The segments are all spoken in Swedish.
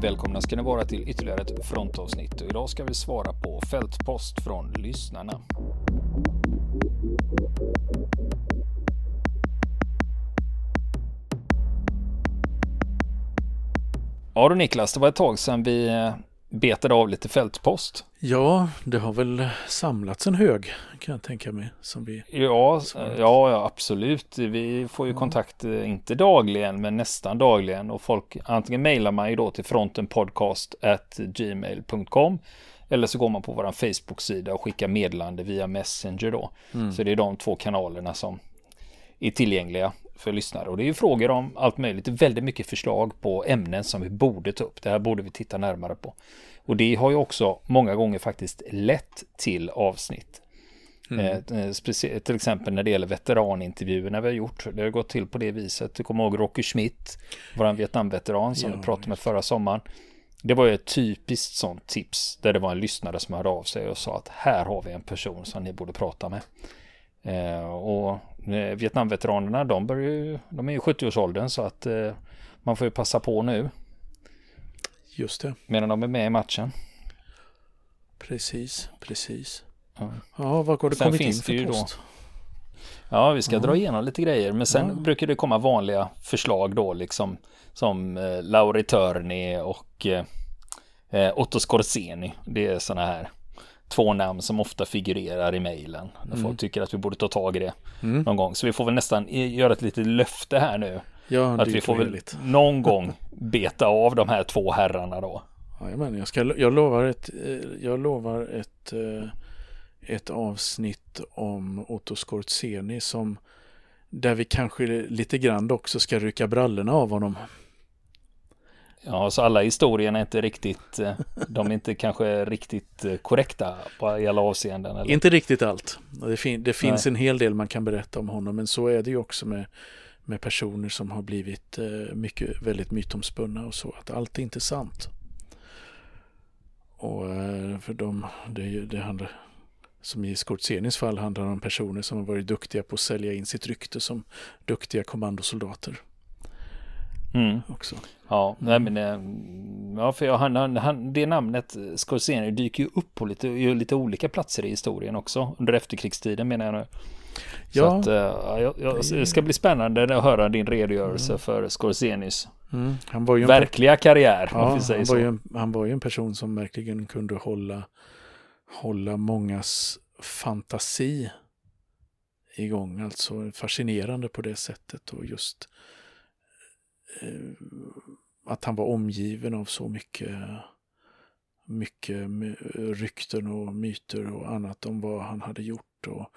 Välkomna ska ni vara till ytterligare ett frontavsnitt och idag ska vi svara på fältpost från lyssnarna. Ja du Niklas, det var ett tag sedan vi eh, betade av lite fältpost. Ja, det har väl samlats en hög kan jag tänka mig. Som vi ja, ja, ja, absolut. Vi får ju ja. kontakt, eh, inte dagligen, men nästan dagligen. Och folk, antingen mejlar man ju då till frontenpodcast@gmail.com eller så går man på vår Facebook-sida och skickar meddelande via Messenger då. Mm. Så det är de två kanalerna som är tillgängliga för lyssnare. Och det är ju frågor om allt möjligt. Väldigt mycket förslag på ämnen som vi borde ta upp. Det här borde vi titta närmare på. Och det har ju också många gånger faktiskt lett till avsnitt. Mm. Eh, eh till exempel när det gäller veteranintervjuerna vi har gjort. Det har gått till på det viset. Du kommer ihåg Rocky Schmidt, vår Vietnamveteran som ja, vi pratade med förra sommaren. Det var ju ett typiskt sånt tips där det var en lyssnare som hörde av sig och sa att här har vi en person som ni borde prata med. Eh, och eh, Vietnamveteranerna, de, börjar ju, de är ju 70-årsåldern så att eh, man får ju passa på nu. Just det. Medan de är med i matchen. Precis, precis. Ja, ja vad har det sen kommit in för det post? Då, ja, vi ska ja. dra igenom lite grejer, men sen ja. brukar det komma vanliga förslag då, liksom som eh, Lauri Törni och eh, Otto Skorzeny. Det är sådana här två namn som ofta figurerar i mejlen. När mm. folk tycker att vi borde ta tag i det mm. någon gång. Så vi får väl nästan göra ett litet löfte här nu. Ja, att vi får väl någon gång beta av de här två herrarna då. Jajamän, jag, ska, jag lovar ett, eh, jag lovar ett, eh, ett avsnitt om Otto Skorzeny som där vi kanske lite grann också ska rycka brallorna av honom. Ja, så alla historierna är inte riktigt, eh, de är inte kanske riktigt korrekta på, i alla avseenden? Eller? Inte riktigt allt. Det, fin det finns Nej. en hel del man kan berätta om honom, men så är det ju också med med personer som har blivit eh, mycket, väldigt mytomspunna och så, att allt är inte sant. Och eh, för dem, det, det handlar, som i Skortsenis fall handlar om personer som har varit duktiga på att sälja in sitt rykte som duktiga kommandosoldater. Mm. Också. Ja, nej, men, eh, ja, för jag, han, han, det namnet Scorsese dyker ju upp på lite, lite olika platser i historien också under efterkrigstiden menar jag nu. Ja. Så att, jag, det ska bli spännande att höra din redogörelse mm. för Scorsenis mm. han var ju verkliga en, karriär. Ja, han, var ju en, han var ju en person som verkligen kunde hålla, hålla mångas fantasi igång. Alltså fascinerande på det sättet och just eh, Eh, att han var omgiven av så mycket mycket rykten och myter och annat om vad han hade gjort och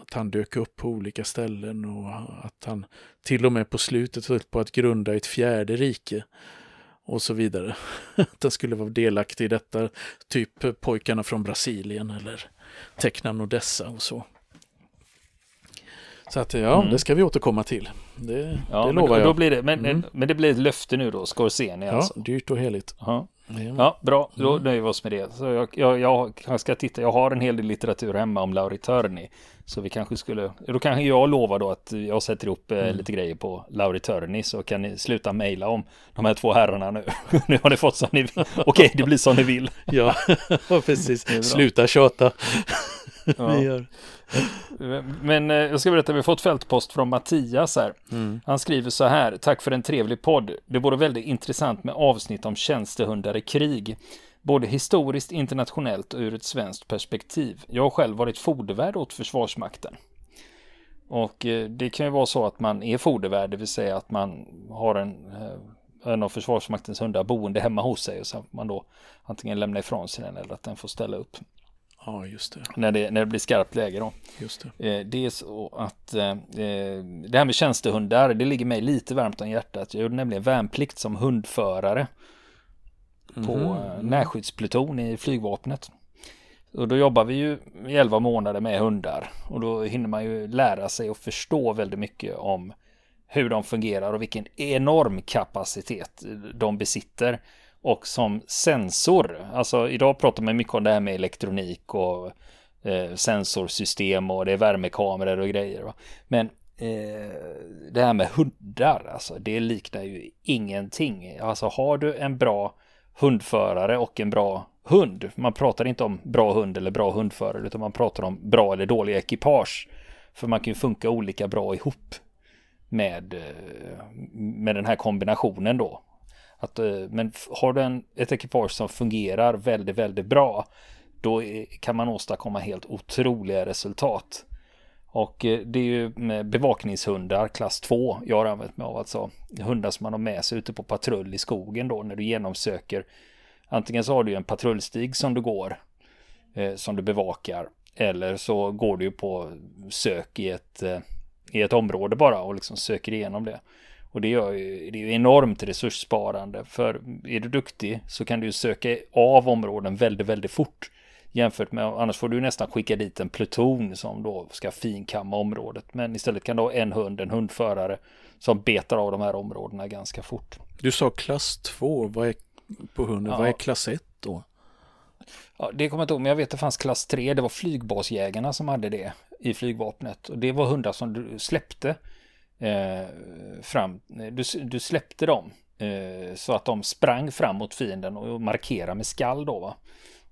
att han dök upp på olika ställen och att han till och med på slutet höll på att grunda ett fjärde rike och så vidare. Att han skulle vara delaktig i detta, typ pojkarna från Brasilien eller Tecna Nodessa och så. Så att ja, mm. det ska vi återkomma till. Det, ja, det lovar men, jag. Blir det, men, mm. men det blir ett löfte nu då, Scorsese alltså? Ja, dyrt och heligt. Ja. Ja, bra. Då mm. nöjer vi oss med det. Så jag, jag, jag ska titta. Jag har en hel del litteratur hemma om Lauri Törni. Så vi kanske skulle, då kanske jag lovar då att jag sätter ihop eh, mm. lite grejer på Lauri Törni så kan ni sluta mejla om de här två herrarna nu. nu har ni fått som ni vill. Okej, det blir som ni vill. ja, precis. Sluta tjata. Ja. Men eh, jag ska berätta, vi har fått fältpost från Mattias här. Mm. Han skriver så här, tack för en trevlig podd. Det vore väldigt intressant med avsnitt om tjänstehundar i krig. Både historiskt, internationellt och ur ett svenskt perspektiv. Jag har själv varit fodervärd åt Försvarsmakten. Och eh, det kan ju vara så att man är fodervärd, det vill säga att man har en, eh, en av Försvarsmaktens hundar boende hemma hos sig och så man då antingen lämnar ifrån sig den eller att den får ställa upp. Ja, just det. När det, när det blir skarpt läge då. Just det. Eh, det är så att eh, det här med tjänstehundar, det ligger mig lite varmt om hjärtat. Jag gjorde nämligen värnplikt som hundförare på mm. närskyddspluton i flygvapnet. Och då jobbar vi ju i 11 månader med hundar och då hinner man ju lära sig och förstå väldigt mycket om hur de fungerar och vilken enorm kapacitet de besitter. Och som sensor, alltså idag pratar man mycket om det här med elektronik och eh, sensorsystem och det är värmekameror och grejer. Va? Men eh, det här med hundar, alltså det liknar ju ingenting. Alltså har du en bra hundförare och en bra hund. Man pratar inte om bra hund eller bra hundförare utan man pratar om bra eller dåliga ekipage. För man kan ju funka olika bra ihop med, eh, med den här kombinationen då. Att, eh, men har du en, ett ekipage som fungerar väldigt, väldigt bra då kan man åstadkomma helt otroliga resultat. Och eh, det är ju med bevakningshundar klass 2 jag har använt mig av. Alltså hundar som man har med sig ute på patrull i skogen då när du genomsöker. Antingen så har du en patrullstig som du går. Eh, som du bevakar. Eller så går du på sök i ett, eh, i ett område bara och liksom söker igenom det. Och det, gör ju, det är ju enormt resurssparande. För är du duktig så kan du söka av områden väldigt, väldigt fort. Jämfört med, annars får du nästan skicka dit en pluton som då ska finkamma området. Men istället kan du ha en hund, en hundförare som betar av de här områdena ganska fort. Du sa klass 2, vad är på hunden, ja. vad är klass 1 då? Ja, det kommer jag inte ihåg, men jag vet att det fanns klass 3, det var flygbasjägarna som hade det i flygvapnet. Och det var hundar som du släppte eh, fram, du, du släppte dem eh, så att de sprang fram mot fienden och markerade med skall då va.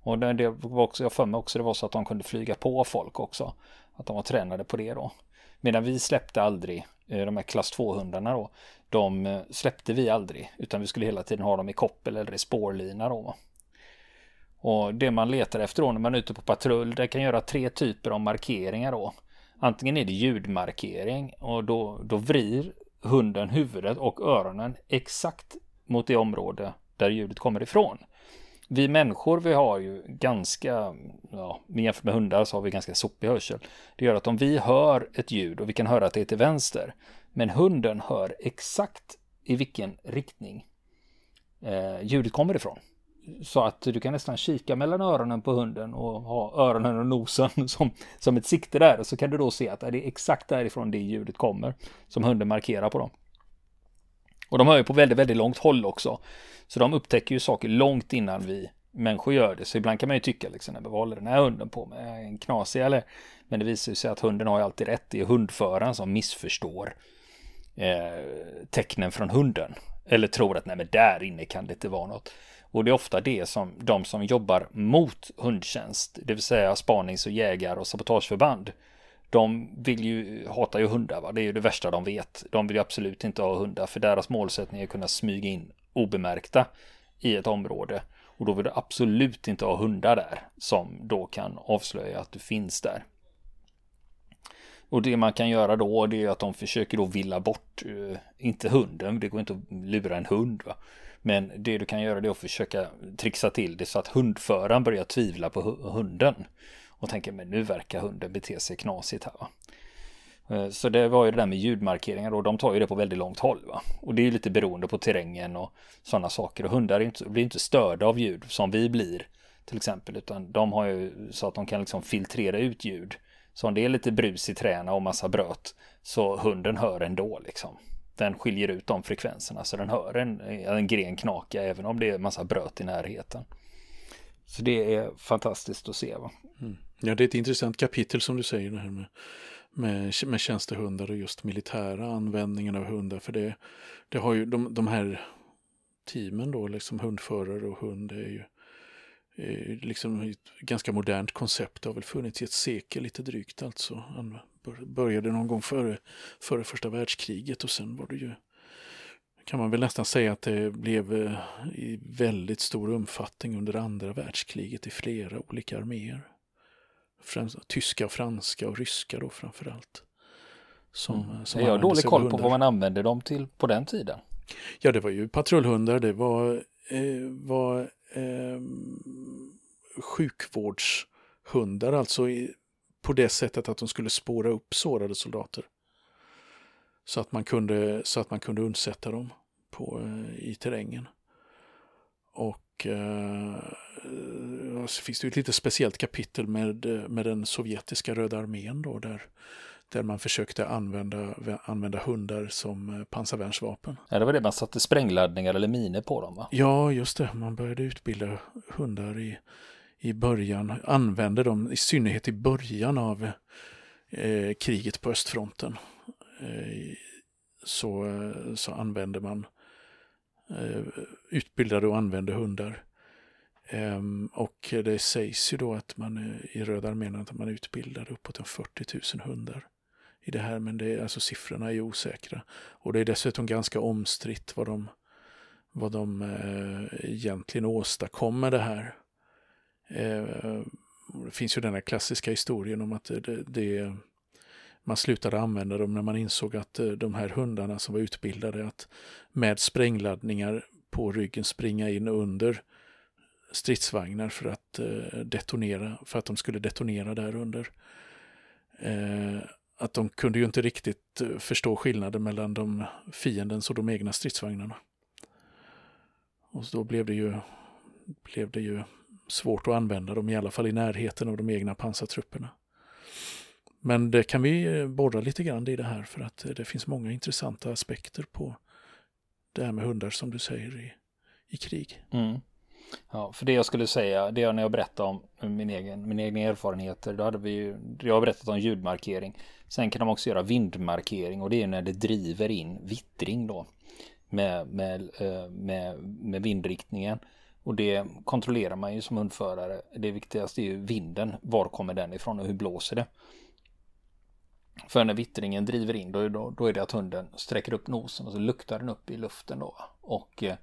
Och det, det var också, jag för mig också det var så att de kunde flyga på folk också. Att de var tränade på det då. Medan vi släppte aldrig eh, de här klass 2-hundarna då. De eh, släppte vi aldrig. Utan vi skulle hela tiden ha dem i koppel eller i spårlina då. Och det man letar efter då när man är ute på patrull. Det kan göra tre typer av markeringar då. Antingen är det ljudmarkering och då, då vrir hunden huvudet och öronen exakt mot det område där ljudet kommer ifrån vi människor vi har ju ganska, ja, jämfört med hundar så har vi ganska sopig hörsel. Det gör att om vi hör ett ljud och vi kan höra att det är till vänster, men hunden hör exakt i vilken riktning eh, ljudet kommer ifrån. Så att du kan nästan kika mellan öronen på hunden och ha öronen och nosen som, som ett sikte där. Och så kan du då se att det är exakt därifrån det ljudet kommer som hunden markerar på dem. Och de hör ju på väldigt, väldigt långt håll också. Så de upptäcker ju saker långt innan vi människor gör det. Så ibland kan man ju tycka liksom, vad håller den här hunden på med? En knasig eller? Men det visar sig att hunden har ju alltid rätt. Det är hundföraren som missförstår eh, tecknen från hunden. Eller tror att nej men där inne kan det inte vara något. Och det är ofta det som de som jobbar mot hundtjänst, det vill säga spanings och jägar och sabotageförband, de vill ju, hatar ju hundar, va? det är ju det värsta de vet. De vill ju absolut inte ha hundar, för deras målsättning är att kunna smyga in obemärkta i ett område. Och då vill du absolut inte ha hundar där som då kan avslöja att du finns där. Och det man kan göra då det är att de försöker då villa bort, eh, inte hunden, det går inte att lura en hund. Va? Men det du kan göra det är att försöka trixa till det så att hundföraren börjar tvivla på hunden. Och tänker men nu verkar hunden bete sig knasigt här. Va? Eh, så det var ju det där med ljudmarkeringar och de tar ju det på väldigt långt håll. Va? Och det är ju lite beroende på terrängen och sådana saker. Och hundar inte, blir inte störda av ljud som vi blir till exempel. Utan de har ju så att de kan liksom filtrera ut ljud. Så om det är lite brus i träna och massa bröt så hunden hör ändå liksom. Den skiljer ut de frekvenserna så den hör en, en gren knaka även om det är massa bröt i närheten. Så det är fantastiskt att se. Va? Mm. Ja, det är ett intressant kapitel som du säger det här med med, med tjänstehundar och just militära användningen av hundar. För det, det har ju de, de här teamen då, liksom hundförare och hund, är ju liksom ett ganska modernt koncept. Det har väl funnits i ett sekel lite drygt alltså. Började någon gång före, före första världskriget och sen var det ju kan man väl nästan säga att det blev eh, i väldigt stor omfattning under andra världskriget i flera olika arméer främst, tyska, franska och ryska då framförallt. Som, mm. som jag har dålig koll hundar. på vad man använde dem till på den tiden. Ja, det var ju patrullhundar, det var, eh, var eh, sjukvårdshundar, alltså i, på det sättet att de skulle spåra upp sårade soldater. Så att man kunde, så att man kunde undsätta dem på, eh, i terrängen. Och eh, så finns det ju ett lite speciellt kapitel med, eh, med den sovjetiska Röda armén då, där, där man försökte använda, använda hundar som pansarvärnsvapen. Ja, det var det man satte sprängladdningar eller miner på dem va? Ja, just det. Man började utbilda hundar i, i början, använde dem i synnerhet i början av eh, kriget på östfronten. eh, så, så använder man utbildade och använde hundar. Ehm, och det sägs ju då att man i Röda armén att man utbildar uppåt 40 000 hundar i det här, men det är, alltså siffrorna är osäkra. Och det är dessutom ganska omstritt vad de, vad de eh, egentligen åstadkommer det här. Eh, det finns ju den här klassiska historien om att det, det, man slutade använda dem när man insåg att eh, de här hundarna som var utbildade att med sprängladdningar på ryggen springa in under stridsvagnar för att eh, detonera, för att de skulle detonera där under. Eh, att de kunde ju inte riktigt eh, förstå skillnaden mellan de fiendens och de egna stridsvagnarna. Och då blev det ju, blev det ju svårt att använda dem, i alla fall i närheten av de egna pansartrupperna. Men det kan vi eh, borra lite grann i det här för att eh, det finns många intressanta aspekter på det här med hundar som du säger i, i krig. Mm. Ja, för det jag skulle säga, det är när jag berättade om min egen, min egna erfarenheter, då hade vi ju, jag har berättat om ljudmarkering. Sen kan de också göra vindmarkering och det är när det driver in vittring då med, med, eh, med, med vindriktningen. Och det kontrollerar man ju som hundförare. Det viktigaste är ju vinden. Var kommer den ifrån och hur blåser det? För när vittringen driver in då, då, då är det att hunden sträcker upp nosen och så luktar den upp i luften då. Och eh,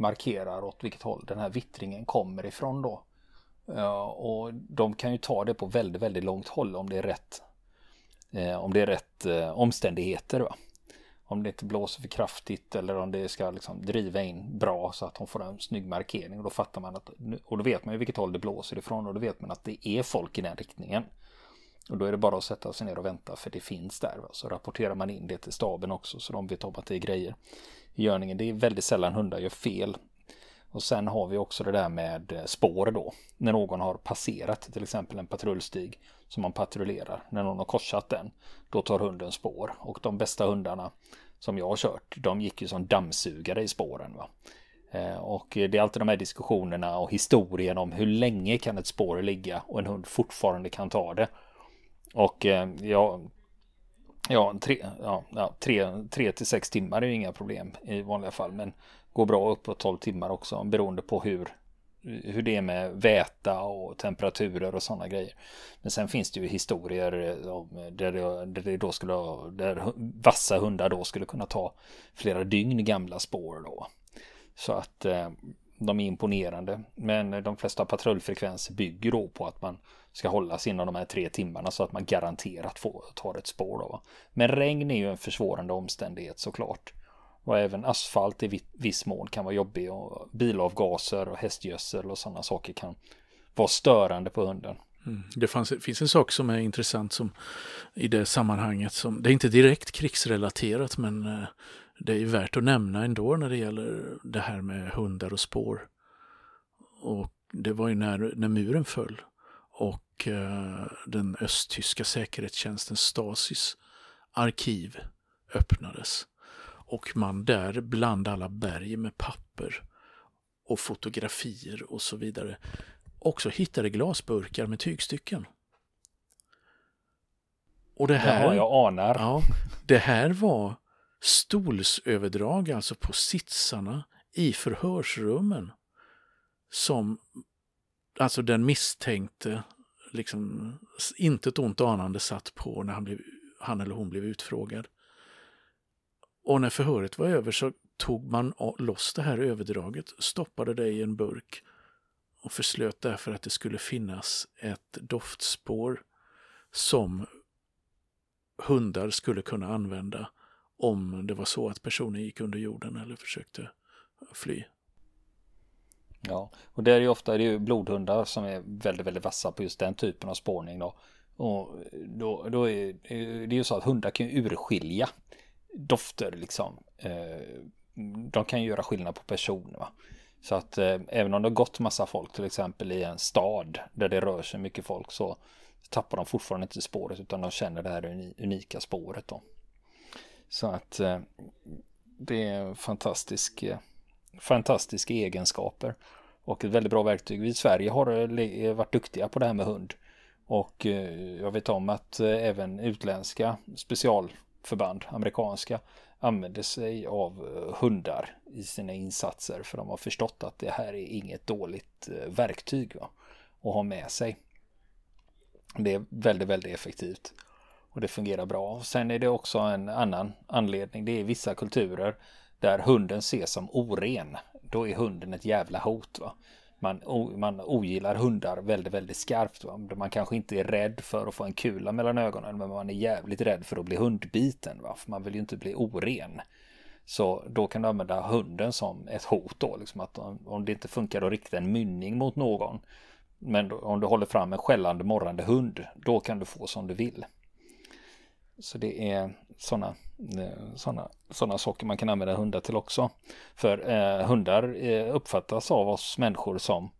markerar åt vilket håll den här vittringen kommer ifrån då. Och de kan ju ta det på väldigt, väldigt långt håll om det är rätt eh, om det är rätt eh, omständigheter. Va? Om det inte blåser för kraftigt eller om det ska liksom driva in bra så att de får en snygg markering. Och då fattar man att, och då vet man ju vilket håll det blåser ifrån och då vet man att det är folk i den riktningen. Och då är det bara att sätta sig ner och vänta för det finns där. Va? Så rapporterar man in det till staben också så de vet om att det är grejer görningen. Det är väldigt sällan hundar gör fel. Och sen har vi också det där med eh, spår då. När någon har passerat till exempel en patrullstig som man patrullerar. När någon har korsat den. Då tar hunden spår. Och de bästa hundarna som jag har kört. De gick ju som dammsugare i spåren. Va? Eh, och det är alltid de här diskussionerna och historien om hur länge kan ett spår ligga och en hund fortfarande kan ta det. Och eh, jag Ja, tre, ja, ja, tre, tre till sex timmar är ju inga problem i vanliga fall. Men går bra upp på 12 timmar också beroende på hur, hur det är med väta och temperaturer och sådana grejer. Men sen finns det ju historier eh, där det, där det då skulle där vassa hundar då skulle kunna ta flera dygn gamla spår då. Så att eh, de är imponerande. Men de flesta patrullfrekvenser bygger då på att man ska hållas inom de här tre timmarna så att man garanterat får ta ett spår. Då. Men regn är ju en försvårande omständighet såklart. Och även asfalt i viss mån kan vara jobbig och bilavgaser och hästgödsel och sådana saker kan vara störande på hunden. Mm. Det fanns, finns en sak som är intressant som, i det sammanhanget. Som, det är inte direkt krigsrelaterat men eh, det är värt att nämna ändå när det gäller det här med hundar och spår. Och det var ju när, när muren föll och eh, den östtyska säkerhetstjänsten Stasis arkiv öppnades. Och man där bland alla berg med papper och fotografier och så vidare också hittade glasburkar med tygstycken. Och det här, ja, jag anar. Ja, det här var stolsöverdrag, alltså på sitsarna i förhörsrummen som alltså den misstänkte liksom inte ett ont anande satt på när han, blev, han eller hon blev utfrågad. Och när förhöret var över så tog man loss det här överdraget, stoppade det i en burk och förslöt därför att det skulle finnas ett doftspår som hundar skulle kunna använda om det var så att personen gick under jorden eller försökte fly. Ja, och det är ju ofta det är ju blodhundar som är väldigt, väldigt vassa på just den typen av spårning då. Och då, då är det ju så att hundar kan urskilja dofter liksom. Eh, de kan ju göra skillnad på personer. Va? Så att eh, även om det har gått massa folk till exempel i en stad där det rör sig mycket folk så tappar de fortfarande inte spåret utan de känner det här unika spåret då. Så att eh, det är en fantastisk, fantastiska egenskaper och ett väldigt bra verktyg. Vi i Sverige har eh, varit duktiga på det här med hund. Och eh, jag vet om att eh, även utländska specialförband, amerikanska, använder sig av hundar i sina insatser för de har förstått att det här är inget dåligt verktyg va? att ha med sig. Det är väldigt, väldigt effektivt och det fungerar bra. Sen är det också en annan anledning. Det är vissa kulturer där hunden ses som oren. Då är hunden ett jävla hot. Va? Man, man ogillar hundar väldigt, väldigt skarpt. Va? Man kanske inte är rädd för att få en kula mellan ögonen, men man är jävligt rädd för att bli hundbiten. Va? För man vill ju inte bli oren. Så då kan du använda hunden som ett hot då, liksom att om det inte funkar att rikta en mynning mot någon, men om du håller fram en skällande morrande hund, då kan du få som du vill. Så det är sådana eh, såna, såna saker man kan använda hundar till också. För eh, hundar eh, uppfattas av oss människor som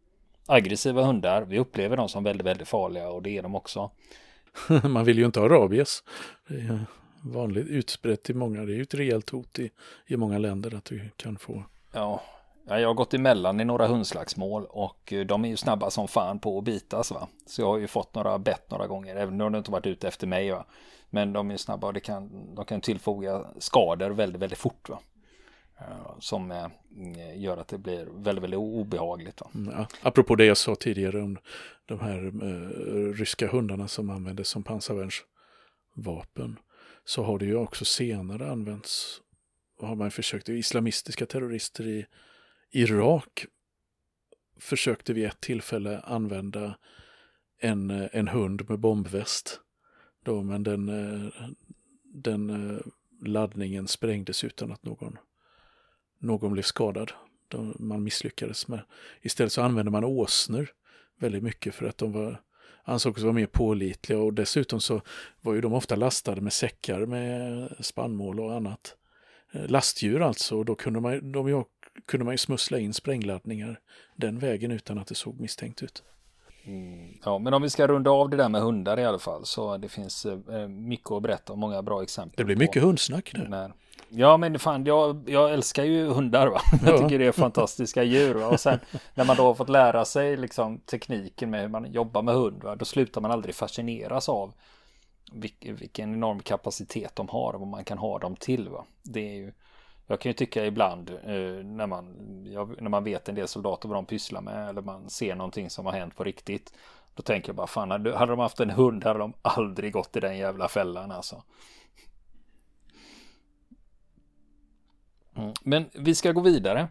aggressiva hundar. Vi upplever dem som väldigt, väldigt farliga och det är de också. man vill ju inte ha rabies. Det är vanligt utbrett i många, det är ju ett rejält hot i, i många länder att du kan få. Ja, jag har gått emellan i några hundslagsmål och eh, de är ju snabba som fan på att bitas va. Så jag har ju fått några bett några gånger, även om de inte varit ute efter mig va. Men de är snabba och det kan, de kan tillfoga skador väldigt, väldigt fort. Va? Eh, som eh, mm, gör att det blir väldigt, väldigt obehagligt. Va? Mm, ja. Apropå det jag sa tidigare om de här eh, ryska hundarna som användes som pansarvärnsvapen. Så har det ju också senare använts, har man försökt, islamistiska terrorister i Irak försökte vid ett tillfälle använda en, eh, en hund med bombväst då, men den, eh, den eh, laddningen sprängdes utan att någon, någon blev skadad. Man misslyckades med. Istället så använde man åsnor väldigt mycket för att de var ansågs vara mer pålitliga och dessutom så var ju de ofta lastade med säckar med spannmål och annat. Lastdjur alltså, och då kunde man, de, kunde man ju smussla in sprängladdningar den vägen utan att det såg misstänkt ut. Mm. Ja, men om vi ska runda av det där med hundar i alla fall så det finns eh, mycket att berätta och många bra exempel. Det blir mycket hundsnack nu. När... Ja, men fan, jag, jag älskar ju hundar. Va? Jag tycker det är fantastiska djur. Va? Och sen när man då har fått lära sig liksom, tekniken med hur man jobbar med hund, va? då slutar man aldrig fascineras av vilken enorm kapacitet de har och vad man kan ha dem till. Va? Det är ju jag kan ju tycka ibland eh, när, man, när man vet en del soldater vad de pysslar med eller man ser någonting som har hänt på riktigt. Då tänker jag bara fan, hade, hade de haft en hund hade de aldrig gått i den jävla fällan alltså. Mm. Men vi ska gå vidare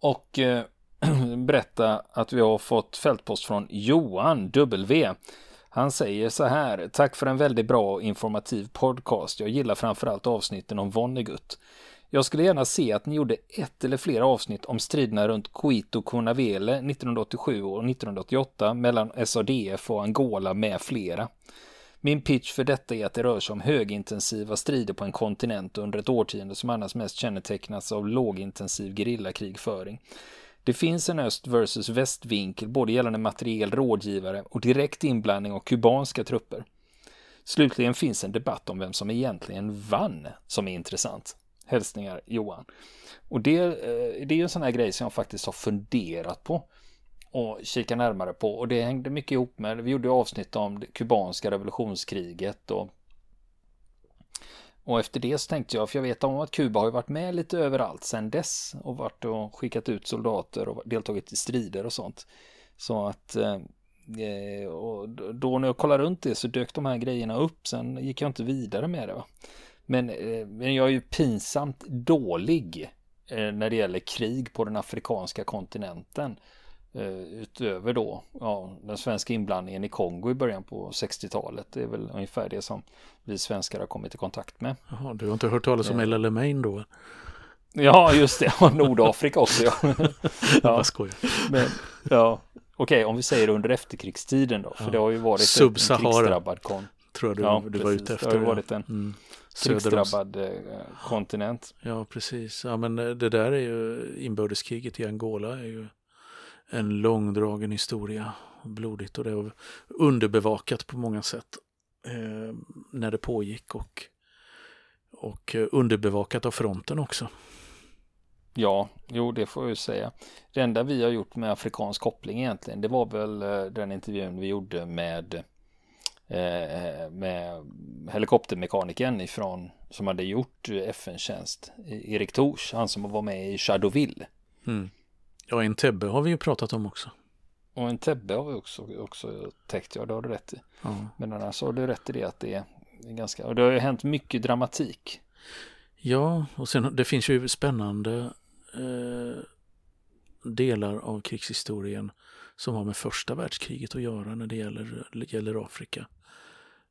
och eh, berätta att vi har fått fältpost från Johan W. Han säger så här, tack för en väldigt bra och informativ podcast. Jag gillar framförallt avsnitten om Vonnegut. Jag skulle gärna se att ni gjorde ett eller flera avsnitt om striderna runt Quito Conavele 1987 och 1988 mellan SADF och Angola med flera. Min pitch för detta är att det rör sig om högintensiva strider på en kontinent under ett årtionde som annars mest kännetecknas av lågintensiv gerillakrigföring. Det finns en öst versus västvinkel både gällande materiell rådgivare och direkt inblandning av kubanska trupper. Slutligen finns en debatt om vem som egentligen vann som är intressant. Hälsningar Johan. Och det, eh, det är ju en sån här grej som jag faktiskt har funderat på och kika närmare på och det hängde mycket ihop med, vi gjorde avsnitt om det kubanska revolutionskriget och och efter det så tänkte jag, för jag vet om att Kuba har varit med lite överallt sedan dess och varit och skickat ut soldater och deltagit i strider och sånt. Så att eh, eh och då när jag kollade runt det så dök de här grejerna upp, sen gick jag inte vidare med det. Va? Men, eh, men jag är ju pinsamt dålig eh, när det gäller krig på den afrikanska kontinenten. Eh, utöver då ja, den svenska inblandningen i Kongo i början på 60-talet. Det är väl ungefär det som vi svenskar har kommit i kontakt med. Jaha, du har inte hört talas om El Alamein då? Ja, just det. Och Nordafrika också. Ja. ja. Jag skojar. Men, ja. Okej, om vi säger under efterkrigstiden då. För ja. det har ju varit en krigsdrabbad kon. Tror jag du, ja, du var ute efter. Det har varit en mm krigsdrabbad eh, kontinent. Ja, precis. Ja, men eh, det där är ju inbördeskriget i Angola är ju en långdragen historia. Blodigt och det var underbevakat på många sätt eh, när det pågick och, och eh, underbevakat av fronten också. Ja, jo det får jag ju säga. Det enda vi har gjort med afrikansk koppling egentligen, det var väl den intervjun vi gjorde med eh, med helikoptermekanikern ifrån som hade gjort FN-tjänst, Erik Tors, han som var med i Shadowville. Mm. Ja, en Tebbe har vi ju pratat om också. Och en Tebbe har vi också, också täckt, ja det har du rätt i. Ja. Men annars har du rätt i det att det är ganska, och det har ju hänt mycket dramatik. Ja, och sen det finns ju spännande eh, delar av krigshistorien som har med första världskriget att göra när det gäller, gäller Afrika.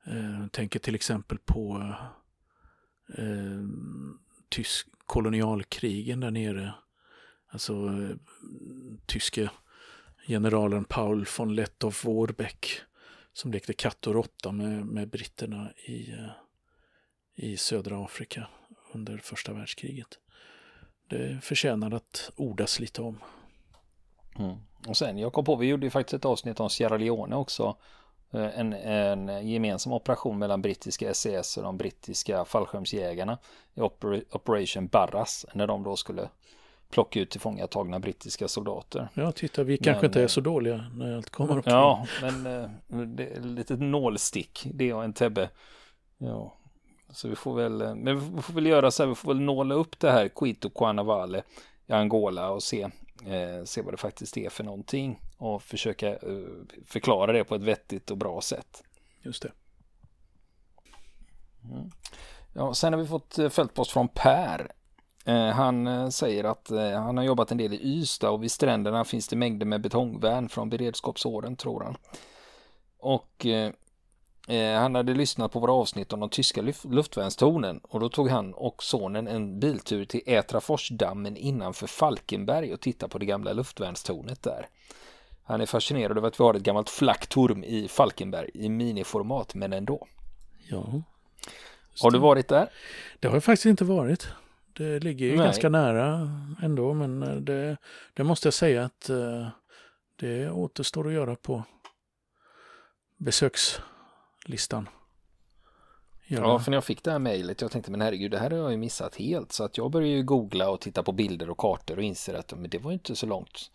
Eh, tänker till exempel på eh, tysk kolonialkrigen där nere. Alltså eh, tyske generalen Paul von Lettow-Warbeck som lekte katt och råtta med, med britterna i, eh, i södra Afrika under första världskriget. Det förtjänar att ordas lite om. Mm. Och sen, jag kom på, vi gjorde ju faktiskt ett avsnitt om Sierra Leone också. Eh, en, en gemensam operation mellan brittiska SES och de brittiska fallskärmsjägarna i Operation Barras när de då skulle plocka ut tillfångatagna brittiska soldater. Ja, titta, vi kanske men, inte är så dåliga när allt kommer upp. Ja, men eh, det är ett litet nålstick, det och en Tebbe. Ja, så vi får väl, eh, men vi får väl göra så här, vi får väl nåla upp det här Quito Cuanavale i Angola och se, eh, se vad det faktiskt är för någonting och försöka eh, förklara det på ett vettigt och bra sätt. Just det. Mm. Ja, sen har vi fått eh, fältpost från Per. Eh, han eh, säger att han har jobbat en del i Ystad och vid stränderna finns det mängder med betongvärn från beredskapsåren tror han. Och Eh, han hade lyssnat på våra avsnitt om de tyska luftvärnstornen och då tog han och sonen en biltur till Ätraforsdammen innanför Falkenberg och tittade på det gamla luftvärnstornet där. Han är fascinerad över att vi har ett gammalt flacktorn i Falkenberg i miniformat men ändå. Ja. Har du varit där? Det har jag faktiskt inte varit. Det ligger ju Nej. ganska nära ändå men eh, det, det måste jag säga att eh, det återstår att göra på besöks listan. Gärna. Ja, för när jag fick det här mejlet, jag tänkte men herregud, det här har jag ju missat helt. Så att jag började ju googla och titta på bilder och kartor och inser att men det var inte så långt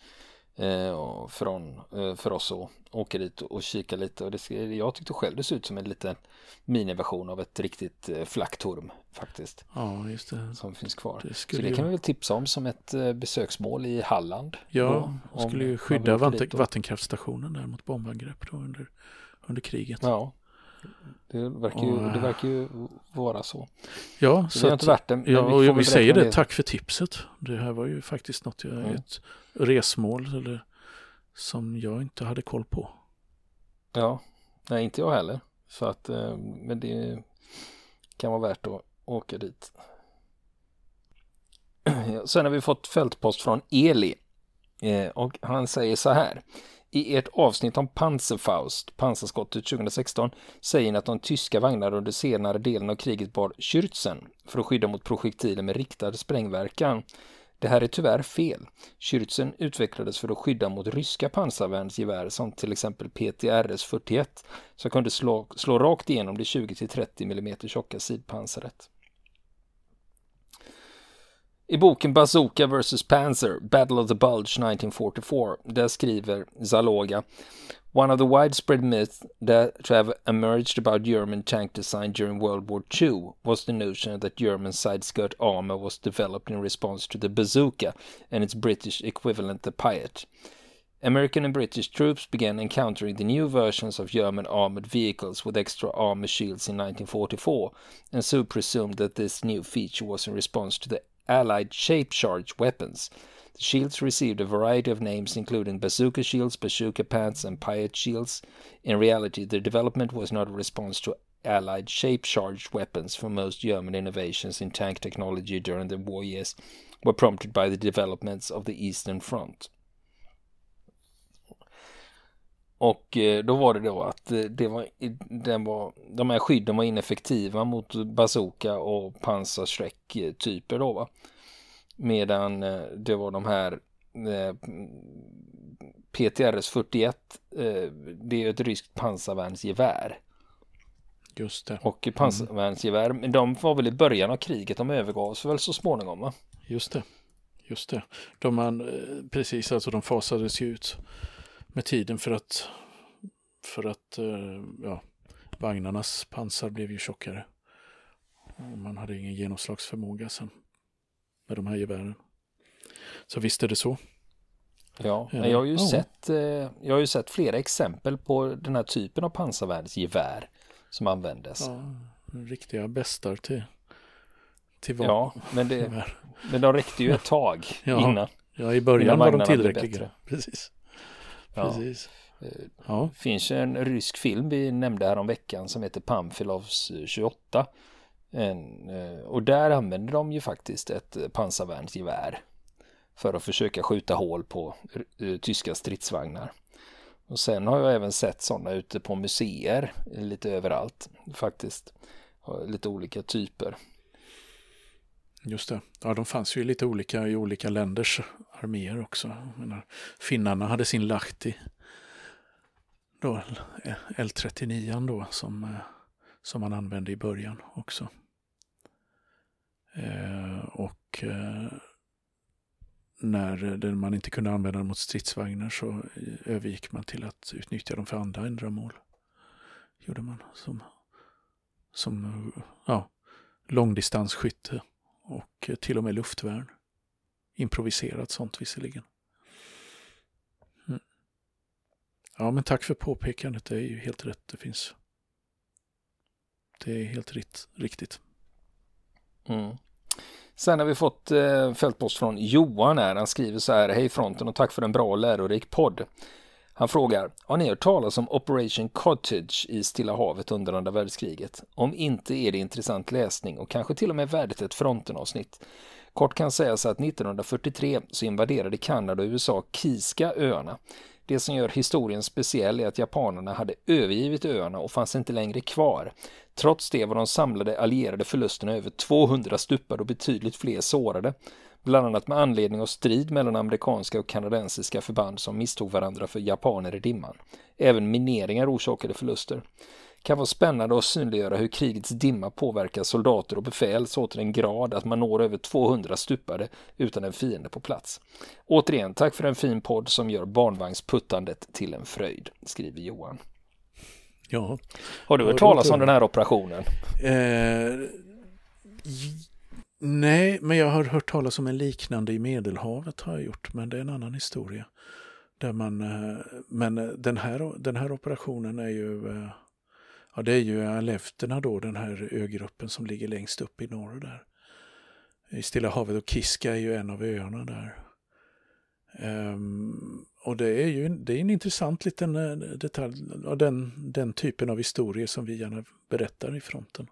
eh, från, eh, för oss att åka dit och kika lite. Och det, jag tyckte själv det såg ut som en liten miniversion av ett riktigt eh, flacktorm faktiskt. Ja, just det. Som finns kvar. Det så det kan vi väl tipsa om som ett eh, besöksmål i Halland. Ja, då, skulle ju skydda vatten, vattenkraftstationen där mot bombangrepp då under, under kriget. Ja. Det verkar, ju, det verkar ju vara så. Ja, så, så att, värt det, ja och vi, vi säger det, tack för tipset. Det här var ju faktiskt något, jag, mm. ett resmål eller, som jag inte hade koll på. Ja, nej inte jag heller. Så att, eh, men det kan vara värt att åka dit. Sen har vi fått fältpost från Eli. Eh, och han säger så här. I ert avsnitt om Panzerfaust, pansarskottet 2016, säger ni att de tyska vagnarna under senare delen av kriget bar Schürzen för att skydda mot projektiler med riktad sprängverkan. Det här är tyvärr fel. Schürzen utvecklades för att skydda mot ryska pansarvärnsgevär som till exempel PTRS 41 som kunde slå, slå rakt igenom det 20-30 mm tjocka sidpansaret. I boken Bazooka vs Panzer, Battle of the Bulge 1944, där skriver Zaloga One of the widespread myths that to have emerged about German tank design during World War II was the notion that German side skirt armor was developed in response to the bazooka and its British equivalent, the Piat. American and British troops began encountering the new versions of German armored vehicles with extra armor shields in 1944, and so presumed that this new feature was in response to the Allied shape charge weapons. The shields received a variety of names, including bazooka shields, bazooka pants, and Piat shields. In reality, their development was not a response to Allied shape charged weapons, for most German innovations in tank technology during the war years were prompted by the developments of the Eastern Front. Och eh, då var det då att eh, det var, den var, de här skydden var ineffektiva mot bazooka och pansarsträck-typer då va. Medan eh, det var de här PTRS 41, det är ett ryskt pansarvärnsgevär. Just det. Och pansarvärnsgevär, mm. de var väl i början av kriget, de övergavs väl så småningom va? Just det, just det. De man, precis, alltså de fasades ju ut med tiden för att, för att eh, ja, vagnarnas pansar blev ju tjockare. Och man hade ingen genomslagsförmåga sen med de här gevären. Så visst är det så. Ja, men jag har ju ja. sett, eh, jag har ju sett flera exempel på den här typen av pansarvärnsgevär som användes. Ja, riktiga bästar till, till Ja, men, det, men de räckte ju ett tag ja, innan. Ja, i början var de tillräckliga. Precis. Precis. Eh, ja. Finns en rysk film vi nämnde här om veckan som heter Pamfilovs 28. En, eh, och där använder de ju faktiskt ett pansarvärnsgevär för att försöka skjuta hål på tyska stridsvagnar. Och sen har jag även sett sådana ute på museer lite överallt faktiskt. Lite olika typer. Just det. Ja, de fanns ju lite olika i olika länders arméer också. Menar, finnarna hade sin Lahti. Då, L39 då som, eh, som man använde i början också. Eh, och eh, när man inte kunde använda dem mot stridsvagnar så eh, övergick man till att utnyttja dem för andra ändamål. Gjorde man som, som eh, ja, långdistansskytte och eh, till och med luftvärn. Improviserat sånt visserligen. Mm. Ja, men tack för påpekandet. Det är ju helt rätt. Det finns. Det är helt rikt, riktigt. Mm. Sen har vi fått eh, fältpost från Johan här. Han skriver så här. Hej fronten och tack för en bra och lärorik podd. Han frågar, har ni hört talas om Operation Cottage i Stilla havet under andra världskriget? Om inte är det intressant läsning och kanske till och med värdigt ett frontenavsnitt. Kort kan sägas att 1943 så invaderade Kanada och USA Kiska öarna. Det som gör historien speciell är att japanerna hade övergivit öarna och fanns inte längre kvar. Trots det var de samlade allierade förlusterna över 200 stupade och betydligt fler sårade. Bland annat med anledning av strid mellan amerikanska och kanadensiska förband som misstog varandra för japaner i dimman. Även mineringar orsakade förluster kan vara spännande att synliggöra hur krigets dimma påverkar soldater och befäl så till en grad att man når över 200 stupade utan en fiende på plats. Återigen, tack för en fin podd som gör barnvagnsputtandet till en fröjd, skriver Johan. Ja. Har du hört talas om den här operationen? Eh, nej, men jag har hört talas om en liknande i Medelhavet har jag gjort, men det är en annan historia. Där man, eh, men eh, den här, den här operationen är ju eh, Ja, det är ju alefterna då, den här ögruppen som ligger längst upp i norr där. I Stilla havet och Kiska är ju en av öarna där. Um, och det är ju det är en intressant liten detalj den, den typen av historier som vi gärna berättar i fronten.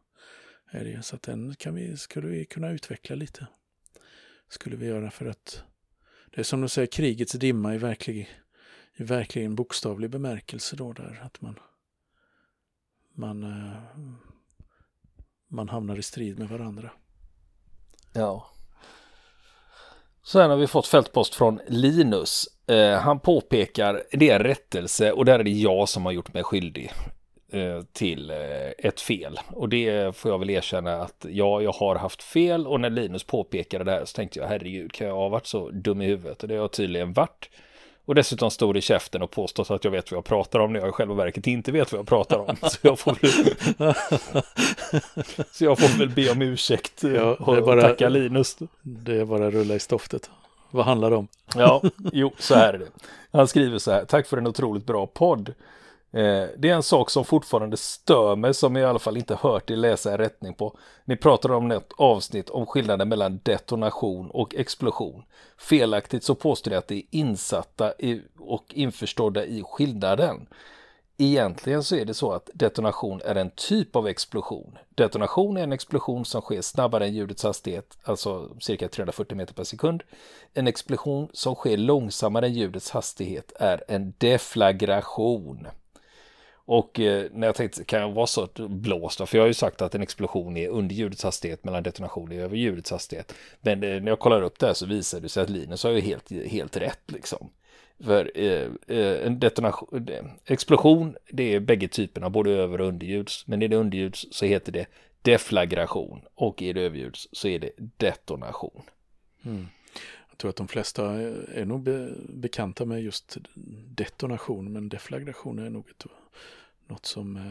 Är det, så att den kan vi, skulle vi kunna utveckla lite. Skulle vi göra för att det är som de säger, krigets dimma i verklig, i verkligen bokstavlig bemärkelse då där. Att man man, eh, man hamnar i strid med varandra. Ja. Sen har vi fått fältpost från Linus. Eh, han påpekar, det är rättelse och där är det jag som har gjort mig skyldig till eh, ett fel. Och det får jag väl erkänna att ja, jag har haft fel och när Linus påpekade det här så tänkte jag herregud, kan jag ha varit så dum i huvudet? Och det har jag tydligen varit. Och dessutom stor i käften och påstått att jag vet vad jag pratar om när jag i själva verket inte vet vad jag pratar om. Så jag får väl, så jag får väl be om ursäkt ja, och bara, tacka Linus. Det är bara rulla i stoftet. Vad handlar det om? ja, jo, så här är det. Han skriver så här. Tack för en otroligt bra podd. Eh, det är en sak som fortfarande stör mig som jag i alla fall inte hört er läsa en rättning på. Ni pratar om ett avsnitt om skillnaden mellan detonation och explosion. Felaktigt så påstår ni att det är insatta och införstådda i skillnaden. Egentligen så är det så att detonation är en typ av explosion. Detonation är en explosion som sker snabbare än ljudets hastighet, alltså cirka 340 meter per sekund. En explosion som sker långsammare än ljudets hastighet är en deflagration. Och eh, när jag tänkte, kan jag vara så blåst? För jag har ju sagt att en explosion är under ljudets hastighet mellan detonation är över ljudets hastighet. Men eh, när jag kollar upp det här så visar det sig att Linus har ju helt, helt rätt liksom. För eh, eh en detonation, eh, explosion, det är bägge typerna, både över och underljuds. Men är det underljuds så heter det deflagration och är det överljuds så är det detonation. Mm. Jag tror att de flesta är nog be bekanta med just detonation, men deflagration är nog ett något som eh,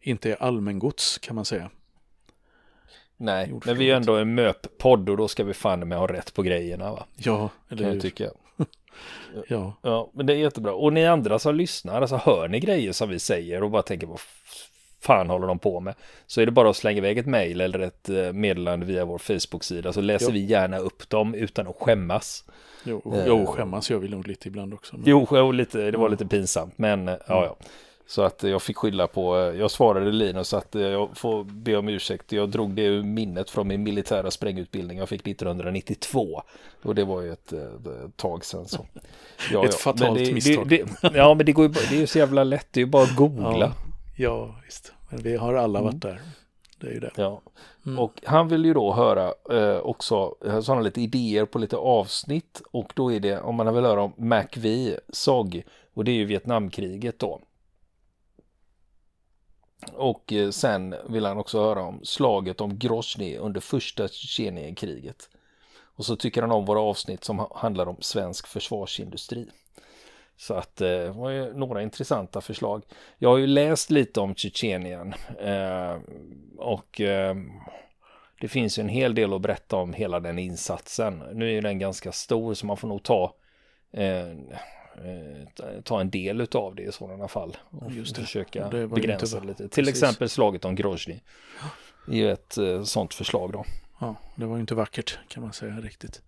inte är allmängods kan man säga. Nej, men vi är ändå en MÖP-podd och då ska vi fan med ha rätt på grejerna va? Ja, eller hur? jag tycka. Ja, Ja, men det är jättebra. Och ni andra som lyssnar, alltså hör ni grejer som vi säger och bara tänker vad fan håller de på med? Så är det bara att slänga iväg ett mejl eller ett eh, meddelande via vår Facebook-sida så läser Ja. vi gärna upp dem utan att skämmas. jo, jo skämmas gör vi nog lite ibland också. Men, Jo, jo lite, det var lite pinsamt, men eh, ja, ja. Så att jag fick skylla på, eh, jag svarade Linus att eh, jag får be om ursäkt. Jag drog det ur minnet från min militära sprängutbildning jag fick 1992. Och det var ju ett, eh, ett tag sedan så. Ja, Ett fatalt Men det, misstag. Det, det, ja, men det går ju det är ju så jävla lätt, det är ju bara att googla. Ja. ja, visst. Men vi har alla varit Mm. där. Det är ju det. Ja. Mm. Och han vill ju då höra eh, också sådana lite idéer på lite avsnitt och då är det om man vill höra om MacV, SOG och det är ju Vietnamkriget då. Och eh, sen vill han också höra om slaget om Grozny under första Tjetjenienkriget. Och så tycker han om våra avsnitt som handlar om svensk försvarsindustri. Så att eh, det var ju några intressanta förslag. Jag har ju läst lite om Tjetjenien eh, och det finns ju en hel del att berätta om hela den insatsen. Nu är ju den ganska stor så man får nog ta ta en del utav det i sådana fall. Och Just det. försöka det begränsa inte- lite. Till precis. exempel slaget om Grozny. Det är ju ett eh, sånt förslag då. Ja, det var ju inte vackert kan man säga riktigt.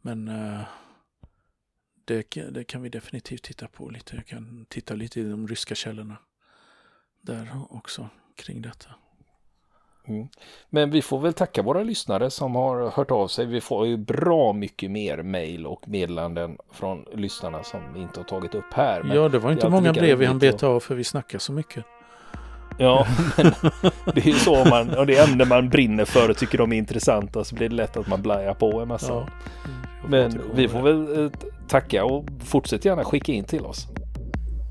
Men eh, det, det kan vi definitivt titta på lite. Jag kan titta lite i de ryska källorna där också kring detta. Mm. Men vi får väl tacka våra lyssnare som har hört av sig. Vi får ju bra mycket mer mejl och meddelanden från lyssnarna som vi inte har tagit upp här. Ja, det var inte många brev vi hann beta av för vi snackar så mycket. Ja, men det är ju så man, och det ämne man brinner för och tycker de är intressanta så blir det lätt att man blajar på en massa. Ja. Men vi får väl eh, tacka och fortsätt gärna skicka in till oss.